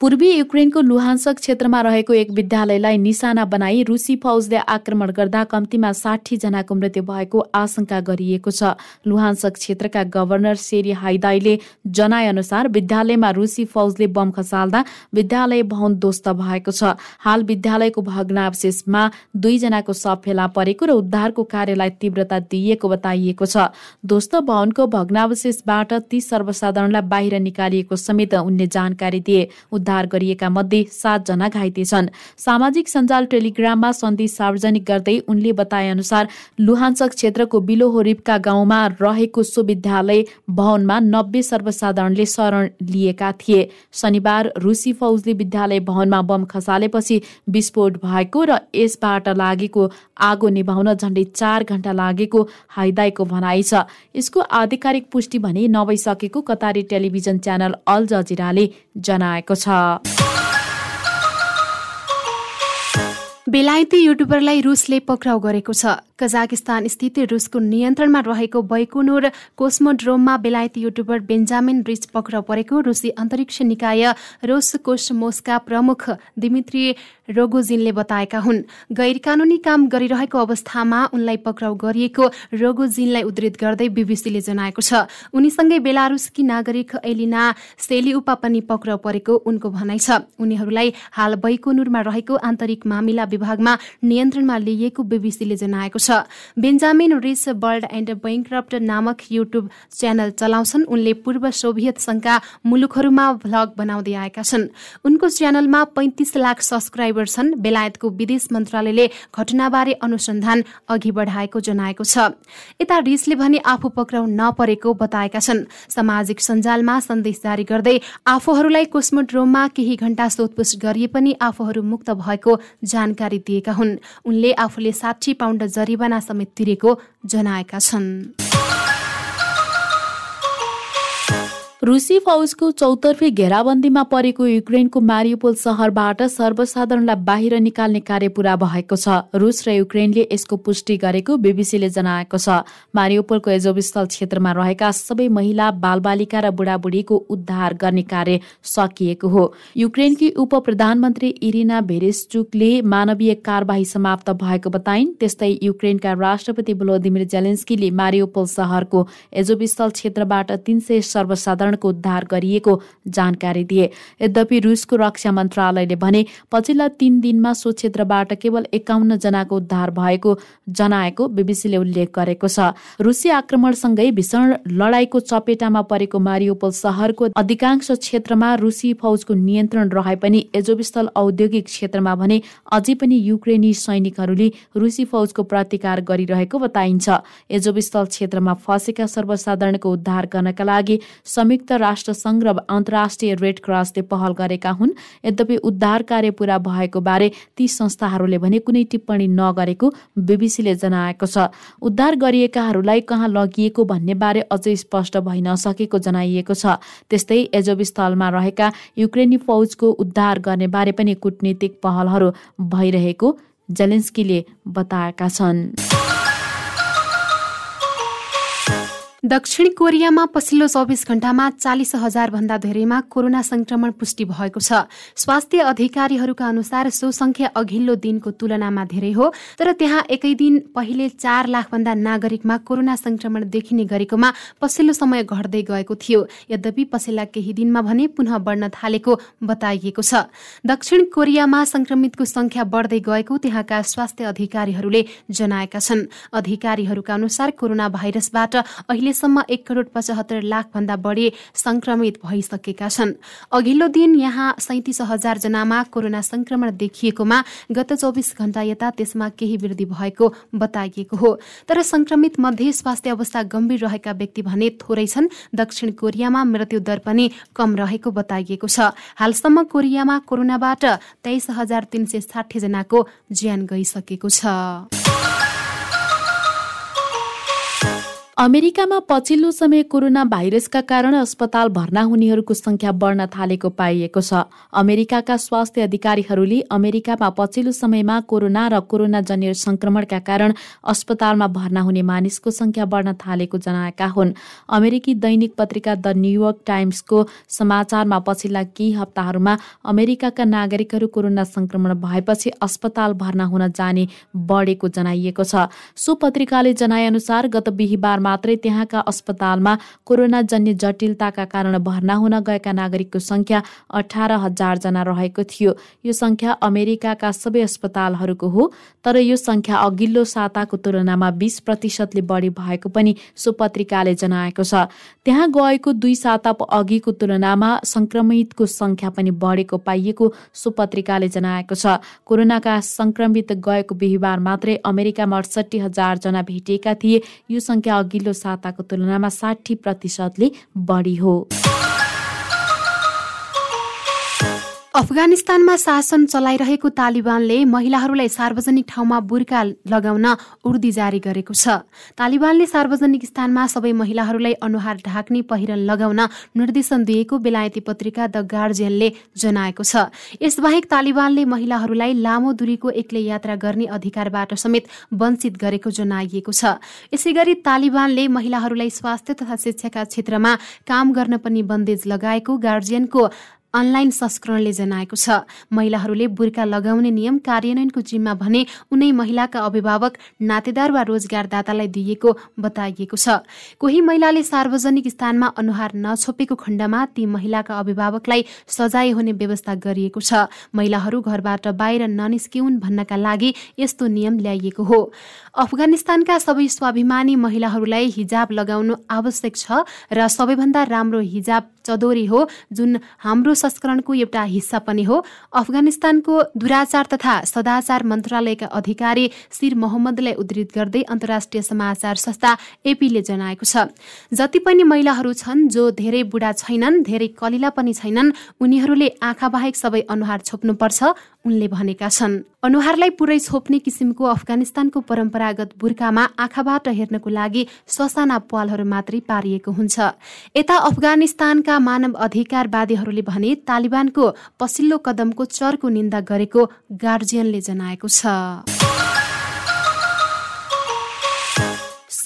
पूर्वी युक्रेनको लुहान्सक क्षेत्रमा रहेको एक विद्यालयलाई निशाना बनाई रुसी फौजले आक्रमण गर्दा कम्तीमा साठी जनाको मृत्यु भएको आशंका गरिएको छ। लुहान्सक क्षेत्रका गभर्नर सेरी हाइदाईले जनाए अनुसार विद्यालयमा रुसी फौजले बम खसाल्दा विद्यालय भवन ध्वस्त भएको छ। हाल विद्यालयको भग्नावशेषमा दुईजनाको शव फेला परेको र उद्धारको कार्यलाई तीव्रता दिइएको बताइएको छ। ध्वस्त भवनको भग्नावशेषबाट ती सर्वसाधारणलाई बाहिर निकालिएको समेत उनले जानकारी दिए। उद्धार गरिएका मध्ये सातजना घाइते छन्। सामाजिक सञ्जाल टेलिग्राममा सन्देश सार्वजनिक गर्दै उनले बताए अनुसार लुहान्सक क्षेत्रको बिलोहोरिपका गाउँमा रहेको सो विद्यालय भवनमा नब्बे सर्वसाधारणले शरण लिएका थिए। शनिबार रुसी फौजले विद्यालय भवनमा बम खसालेपछि विस्फोट भएको र यसबाट लागेको आगो निभाउन झण्डै चार घण्टा लागेको हाइदाईको भनाइ छ। यसको आधिकारिक पुष्टि भने नभइसकेको कतारी टेलिभिजन च्यानल अल जजिराले जनाएको छ। し。बेलायती युट्युबरलाई रुसले पक्राउ गरेको छ। कजाकिस्तान स्थित रुसको नियन्त्रणमा रहेको बैकुनुर कोस्मोड्रोममा बेलायती युट्युबर बेन्जामिन रिच पक्राउ परेको रुसी अन्तरिक्ष निकाय रोस कोस्मोसका प्रमुख दिमित्री रोगोजिनले बताएका हुन्। गैर कानूनी काम गरिरहेको अवस्थामा उनलाई पक्राउ गरिएको रोगोजिनलाई उद्धित गर्दै बीबीसीले जनाएको छ। उनीसँगै बेलारुसकी नागरिक एलिना सेलिउपा पनि पक्राउ परेको उनको भनाइ छ। उनीहरूलाई हाल बैकोनुरमा रहेको आन्तरिक मामिला विभागमा नियन्त्रणमा लिइएको बीबीसीले जनाएको छ। बेन्जामिन रिस वर्ल्ड एन्ड बैङ्क्रप्ट नामक युट्युब च्यानल चलाउँछन्। उनले पूर्व सोभियत संघका मुलुकहरूमा भ्लग बनाउँदै आएका छन्। उनको च्यानलमा पैंतिस लाख सब्सक्राइबर छन्। बेलायतको विदेश मन्त्रालयले घटनाबारे अनुसन्धान अघि बढाएको जनाएको छ। यता रिसले भने आफू पक्राउ नपरेको बताएका छन्। सामाजिक सञ्जालमा सन्देश जारी गर्दै आफूहरूलाई कोस्मोड्रोममा केही घण्टा सोधपुछ गरिए पनि आफूहरू मुक्त भएको जानकारी दिएका हुन्। उनले आफूले साठी पाउन्ड जरिवाना समेत तिरेको जनाएका छन्। रुसी फौजको चौतर्फी घेराबन्दीमा परेको युक्रेनको मारियोपोल सहरबाट सर्वसाधारणलाई बाहिर निकाल्ने कार्य पूरा भएको छ। रुस र युक्रेनले यसको पुष्टि गरेको बीबीसीले जनाएको छ। मारियोपोलको एजोबस्थल क्षेत्रमा रहेका सबै महिला बालबालिका र बुढाबुढीको उद्धार गर्ने कार्य सकिएको हो। युक्रेनकी उप प्रधानमन्त्री इरिना भेरेसचुकले मानवीय कार्यवाही समाप्त भएको बताइन् त्यस्तै युक्रेनका राष्ट्रपति भ्लोदिमिर जेलेन्स्कीले मारियोपोल सहरको एजोबस्थल क्षेत्रबाट तीन सय सर्वसाधारण को उद्धार गरिएको जानकारी दिए। यद्यपि रुसको रक्षा मन्त्रालयले भने पछिल्ला तीन दिनमा सो क्षेत्रबाट केवल एकाउन्न जनाको उद्धार भएको जनाएको बीबीसीले उल्लेख गरेको छ। रुसी आक्रमणसँगै भीषण लडाईँको चपेटामा परेको मारियोपोल सहरको अधिकांश क्षेत्रमा रुसी फौजको नियन्त्रण रहे पनि एजोबस्थल औद्योगिक क्षेत्रमा भने अझै पनि युक्रेनी सैनिकहरूले रुसी फौजको प्रतिकार गरिरहेको बताइन्छ। एजोबस्थल क्षेत्रमा फँसेका सर्वसाधारणको उद्धार गर्नका लागि संयुक्त संयुक्त राष्ट्र संघ र अन्तर्राष्ट्रिय रेड क्रसले पहल गरेका हुन्। यद्यपि उद्धार कार्य पूरा भएको बारे ती संस्थाहरूले भने कुनै टिप्पणी नगरेको बीबीसीले जनाएको छ। उद्धार गरिएकाहरूलाई कहाँ लगिएको भन्ने बारे अझै स्पष्ट भइ नसकेको जनाइएको छ। त्यस्तै एजोब स्थलमा रहेका युक्रेनी फौजको उद्धार गर्ने बारे पनि कूटनीतिक पहलहरू भइरहेको जेलेन्स्कीले बताएका छन्। दक्षिण कोरियामा पछिल्लो चौबिस घण्टामा चालिस हजार भन्दा धेरैमा कोरोना संक्रमण पुष्टि भएको छ। स्वास्थ्य अधिकारीहरूका अनुसार सो संख्या अघिल्लो दिनको तुलनामा धेरै हो तर त्यहाँ एकै दिन पहिले चार लाख भन्दा नागरिकमा कोरोना संक्रमण देखिने गरेकोमा पछिल्लो समय घट्दै गएको थियो। यद्यपि पछिल्ला केही दिनमा भने पुनः बढ्न थालेको बताइएको छ। दक्षिण कोरियामा संक्रमितको संख्या बढ्दै गएको त्यहाँका स्वास्थ्य अधिकारीहरूले जनाएका छन्। अधिकारीहरूका अनुसार कोरोना भाइरसबाट अहिले अहिलेसम्म एक करोड पचहत्तर लाख भन्दा बढी संक्रमित भइसकेका छन्। अघिल्लो दिन यहाँ सैतिस हजार जनामा कोरोना संक्रमण देखिएकोमा गत चौबिस घण्टा यता त्यसमा केही वृद्धि भएको बताइएको हो। तर संक्रमित मध्ये स्वास्थ्य अवस्था गम्भीर रहेका व्यक्ति भने थोरै छन्। दक्षिण कोरियामा मृत्यु दर पनि कम रहेको बताइएको छ। हालसम्म कोरियामा कोरोनाबाट तेइस हजार तीन सय साठी जनाको ज्यान गइसकेको छ। अमेरिकामा पछिल्लो समय कोरोना भाइरसका कारण अस्पताल भर्ना हुनेहरूको संख्या बढ्न थालेको पाइएको छ। अमेरिकाका स्वास्थ्य अधिकारीहरूले अमेरिकामा पछिल्लो समयमा कोरोना र कोरोनाजन्य संक्रमणका कारण अस्पतालमा भर्ना हुने मानिसको संख्या बढ्न थालेको जनाएका हुन्। अमेरिकी दैनिक पत्रिका द न्युयोर्क टाइम्सको समाचारमा पछिल्ला केही हप्ताहरूमा अमेरिकाका नागरिकहरू कोरोना संक्रमण भएपछि अस्पताल भर्ना हुन जाने बढेको जनाइएको छ। सो पत्रिकाले जनाएअनुसार गत बिहिबार मात्रै त्यहाँका अस्पतालमा कोरोनाजन्य जटिलताका कारण भर्ना हुन गएका नागरिकको संख्या अठार जना रहेको थियो। यो संख्या अमेरिकाका सबै अस्पतालहरूको हो तर यो संख्या अघिल्लो साताको तुलनामा बीस प्रतिशतले बढी भएको पनि सो पत्रिकाले जनाएको छ। त्यहाँ गएको दुई साता अघिको तुलनामा संक्रमितको संख्या पनि बढेको पाइएको सो पत्रिकाले जनाएको छ। कोरोनाका संक्रमित गएको बिहिबार मात्रै अमेरिकामा अडसठी हजार जना भेटिएका थिए। यो संख्या अघि अघिल्लो साताको तुलनामा साठी प्रतिशतले बढी हो। अफगानिस्तानमा शासन चलाइरहेको तालिबानले महिलाहरूलाई सार्वजनिक ठाउँमा बुर्का लगाउन उर्दी जारी गरेको छ। तालिबानले सार्वजनिक स्थानमा सबै महिलाहरूलाई अनुहार ढाक्ने पहिरन लगाउन निर्देशन दिएको बेलायती पत्रिका द गार्जियनले जनाएको छ। यसबाहेक तालिबानले महिलाहरूलाई लामो दूरीको एक्लै यात्रा गर्ने अधिकारबाट समेत वञ्चित गरेको जनाइएको छ। यसै गरी तालिबानले महिलाहरूलाई स्वास्थ्य तथा शिक्षाका क्षेत्रमा काम गर्न पनि बन्देज लगाएको गार्जियनको अनलाइन संस्करणले जनाएको छ। महिलाहरूले बुर्का लगाउने नियम कार्यान्वयनको जिम्मा भने उनै महिलाका अभिभावक नातेदार वा रोजगारदातालाई दिइएको बताइएको छ। कोही महिलाले सार्वजनिक स्थानमा अनुहार नछोपेको खण्डमा ती महिलाका अभिभावकलाई सजाय हुने व्यवस्था गरिएको छ। महिलाहरू घरबाट बाहिर ननिस्किउन् भन्नका लागि यस्तो नियम ल्याइएको हो। अफगानिस्तानका सबै स्वाभिमानी महिलाहरूलाई हिजाब लगाउनु आवश्यक छ र सबैभन्दा राम्रो हिजाब चदोरी हो जुन हाम्रो संस्करणको एउटा हिस्सा पनि हो। अफगानिस्तानको दुराचार तथा सदाचार मन्त्रालयका अधिकारी शिर मोहम्मदलाई उद्धृत गर्दै अन्तर्राष्ट्रिय समाचार संस्था एपीले जनाएको छ। जति पनि महिलाहरू छन् जो धेरै बुढा छैनन् धेरै कलिला पनि छैनन् उनीहरूले आँखा बाहेक सबै अनुहार छोप्नुपर्छ। उनले भनेका छन् अनुहारलाई पुरै छोप्ने किसिमको अफगानिस्तानको परम्परागत बुर्खामा आँखाबाट हेर्नको लागि ससाना पालहरू मात्रै पारिएको हुन्छ। यता अफगानिस्तानका मानव अधिकारवादीहरूले भने तालिबानको पछिल्लो कदमको चर्को निन्दा गरेको गार्जियनले जनाएको छ।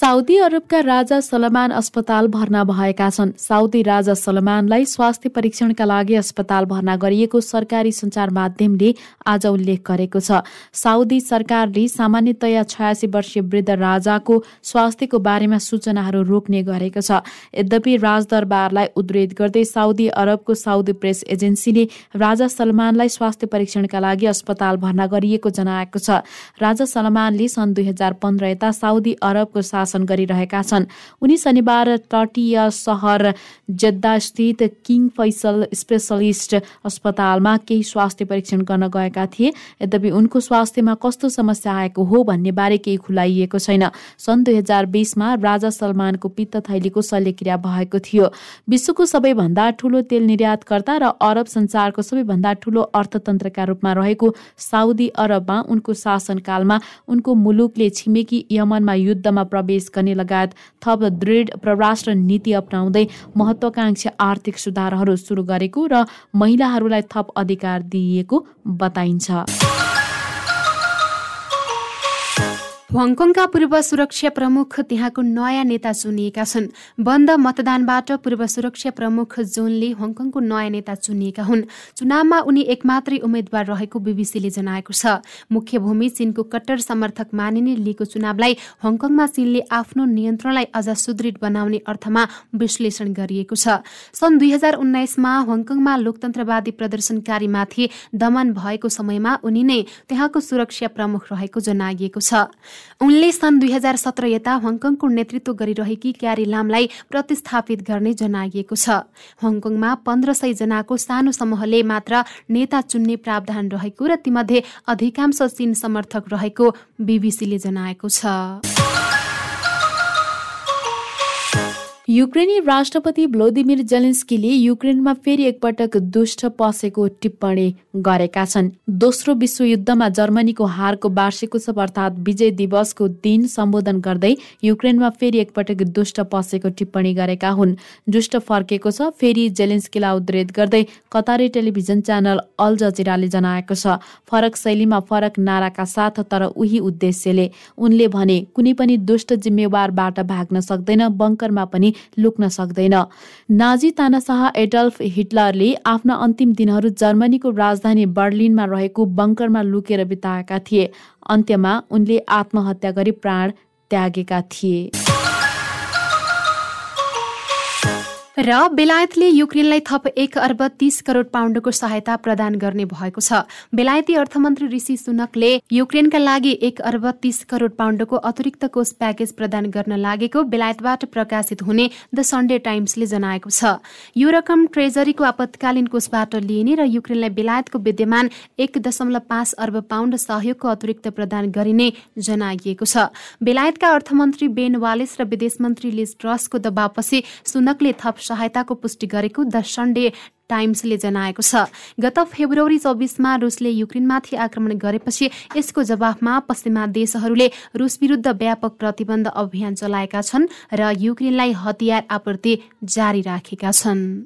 साउदी अरबका राजा सलमान अस्पताल भर्ना भएका छन्। साउदी राजा सलमानलाई स्वास्थ्य परीक्षणका लागि अस्पताल भर्ना गरिएको सरकारी सञ्चार माध्यमले आज उल्लेख गरेको छ। साउदी सरकारले सामान्यतया छयासी वर्षीय वृद्ध राजाको स्वास्थ्यको बारेमा सूचनाहरू रोक्ने गरेको छ। यद्यपि राजदरबारलाई उद्धित गर्दै साउदी अरबको साउदी प्रेस एजेन्सीले राजा सलमानलाई स्वास्थ्य परीक्षणका लागि अस्पताल भर्ना गरिएको जनाएको छ। राजा सलमानले सन् दुई हजार पन्ध्र यता साउदी अरबको शासन गरिरहेका छन्। उनी शनिबार तटीय सहर स्थित किङ फैसल स्पेसलिस्ट अस्पतालमा केही स्वास्थ्य परीक्षण गर्न गएका थिए। यद्यपि उनको स्वास्थ्यमा कस्तो समस्या आएको हो भन्ने बारे केही खुलाइएको छैन। सन् दुई हजार बिसमा राजा सलमानको पित्त थैलीको शल्यक्रिया भएको थियो। विश्वको सबैभन्दा ठूलो तेल निर्यातकर्ता र अरब संसारको सबैभन्दा ठूलो अर्थतन्त्रका रूपमा रहेको साउदी अरबमा उनको शासनकालमा उनको मुलुकले छिमेकी यमनमा युद्धमा प्रवेश प्रवेश गर्ने लगायत थप दृढ परराष्ट्र नीति अप्नाउँदै महत्वाकांक्षी आर्थिक सुधारहरू सुरु गरेको र महिलाहरूलाई थप अधिकार दिइएको बताइन्छ। हङकङका पूर्व सुरक्षा प्रमुख त्यहाँको नयाँ नेता चुनिएका छन्। बन्द मतदानबाट पूर्व सुरक्षा प्रमुख जोनले हङकङको नयाँ नेता चुनिएका हुन्। चुनावमा उनी एकमात्रै उम्मेद्वार रहेको बीबीसीले जनाएको छ। मुख्य भूमि चीनको कट्टर समर्थक मानिने लिएको चुनावलाई हङकङमा चीनले आफ्नो नियन्त्रणलाई अझ सुदृढ बनाउने अर्थमा विश्लेषण गरिएको छ। सन् दुई हजार उन्नाइसमा हङकङमा लोकतन्त्रवादी प्रदर्शनकारीमाथि दमन भएको समयमा उनी नै त्यहाँको सुरक्षा प्रमुख रहेको जनाइएको छ। उनले सन् दुई हजार सत्र यता हङकङको नेतृत्व गरिरहेकी क्यारी लामलाई प्रतिस्थापित गर्ने जनाइएको छ। हङकङमा पन्ध्र सय जनाको सानो समूहले मात्र नेता चुन्ने प्रावधान रहेको र तीमध्ये अधिकांश चीन समर्थक रहेको बीबीसीले जनाएको छ। युक्रेनी राष्ट्रपति भ्लोदिमिर जेलेन्स्कीले युक्रेनमा फेरि एकपटक दुष्ट पसेको टिप्पणी गरेका छन्। दोस्रो विश्वयुद्धमा जर्मनीको हारको वार्षिकोत्सव अर्थात् विजय दिवसको दिन सम्बोधन गर्दै युक्रेनमा फेरि एकपटक दुष्ट पसेको टिप्पणी गरेका हुन्। दुष्ट फर्केको छ फेरि जेलेन्स्कीलाई उद्धित गर्दै कतारी टेलिभिजन च्यानल अल जजिराले जनाएको छ फरक शैलीमा फरक नाराका साथ तर उही उद्देश्यले। उनले भने कुनै पनि दुष्ट जिम्मेवारबाट भाग्न सक्दैन बङ्करमा पनि लुक्न सक्दैन। नाजी तानाशाह एडल्फ हिटलरले आफ्ना अन्तिम दिनहरू जर्मनीको राजधानी बर्लिनमा रहेको बङ्करमा लुकेर बिताएका थिए। अन्त्यमा उनले आत्महत्या गरी प्राण त्यागेका थिए। र बेलायतले युक्रेनलाई थप एक अर्ब तीस करोड पाउन्डको सहायता प्रदान गर्ने भएको छ। बेलायती अर्थमन्त्री ऋषि सुनकले युक्रेनका लागि एक अर्ब तीस करोड पाउन्डको अतिरिक्त कोष प्याकेज प्रदान गर्न लागेको बेलायतबाट प्रकाशित हुने द सन्डे टाइम्सले जनाएको छ। यो रकम ट्रेजरीको आपतकालीन कोषबाट लिइने र युक्रेनलाई बेलायतको विद्यमान एक दशमलव पाँच अर्ब पाउन्ड सहयोगको अतिरिक्त प्रदान गरिने जनाइएको छ। बेलायतका अर्थमन्त्री बेन वालेस र विदेश मन्त्री लिज ट्रसको दबावपछि सुनकले थप सहायताको पुष्टि गरेको द सन्डे टाइम्सले जनाएको छ। गत फेब्रुअरी चौबिसमा रुसले युक्रेनमाथि आक्रमण गरेपछि यसको जवाफमा पश्चिमा देशहरूले रुस विरुद्ध व्यापक प्रतिबन्ध अभियान चलाएका छन् र युक्रेनलाई हतियार आपूर्ति जारी राखेका छन्।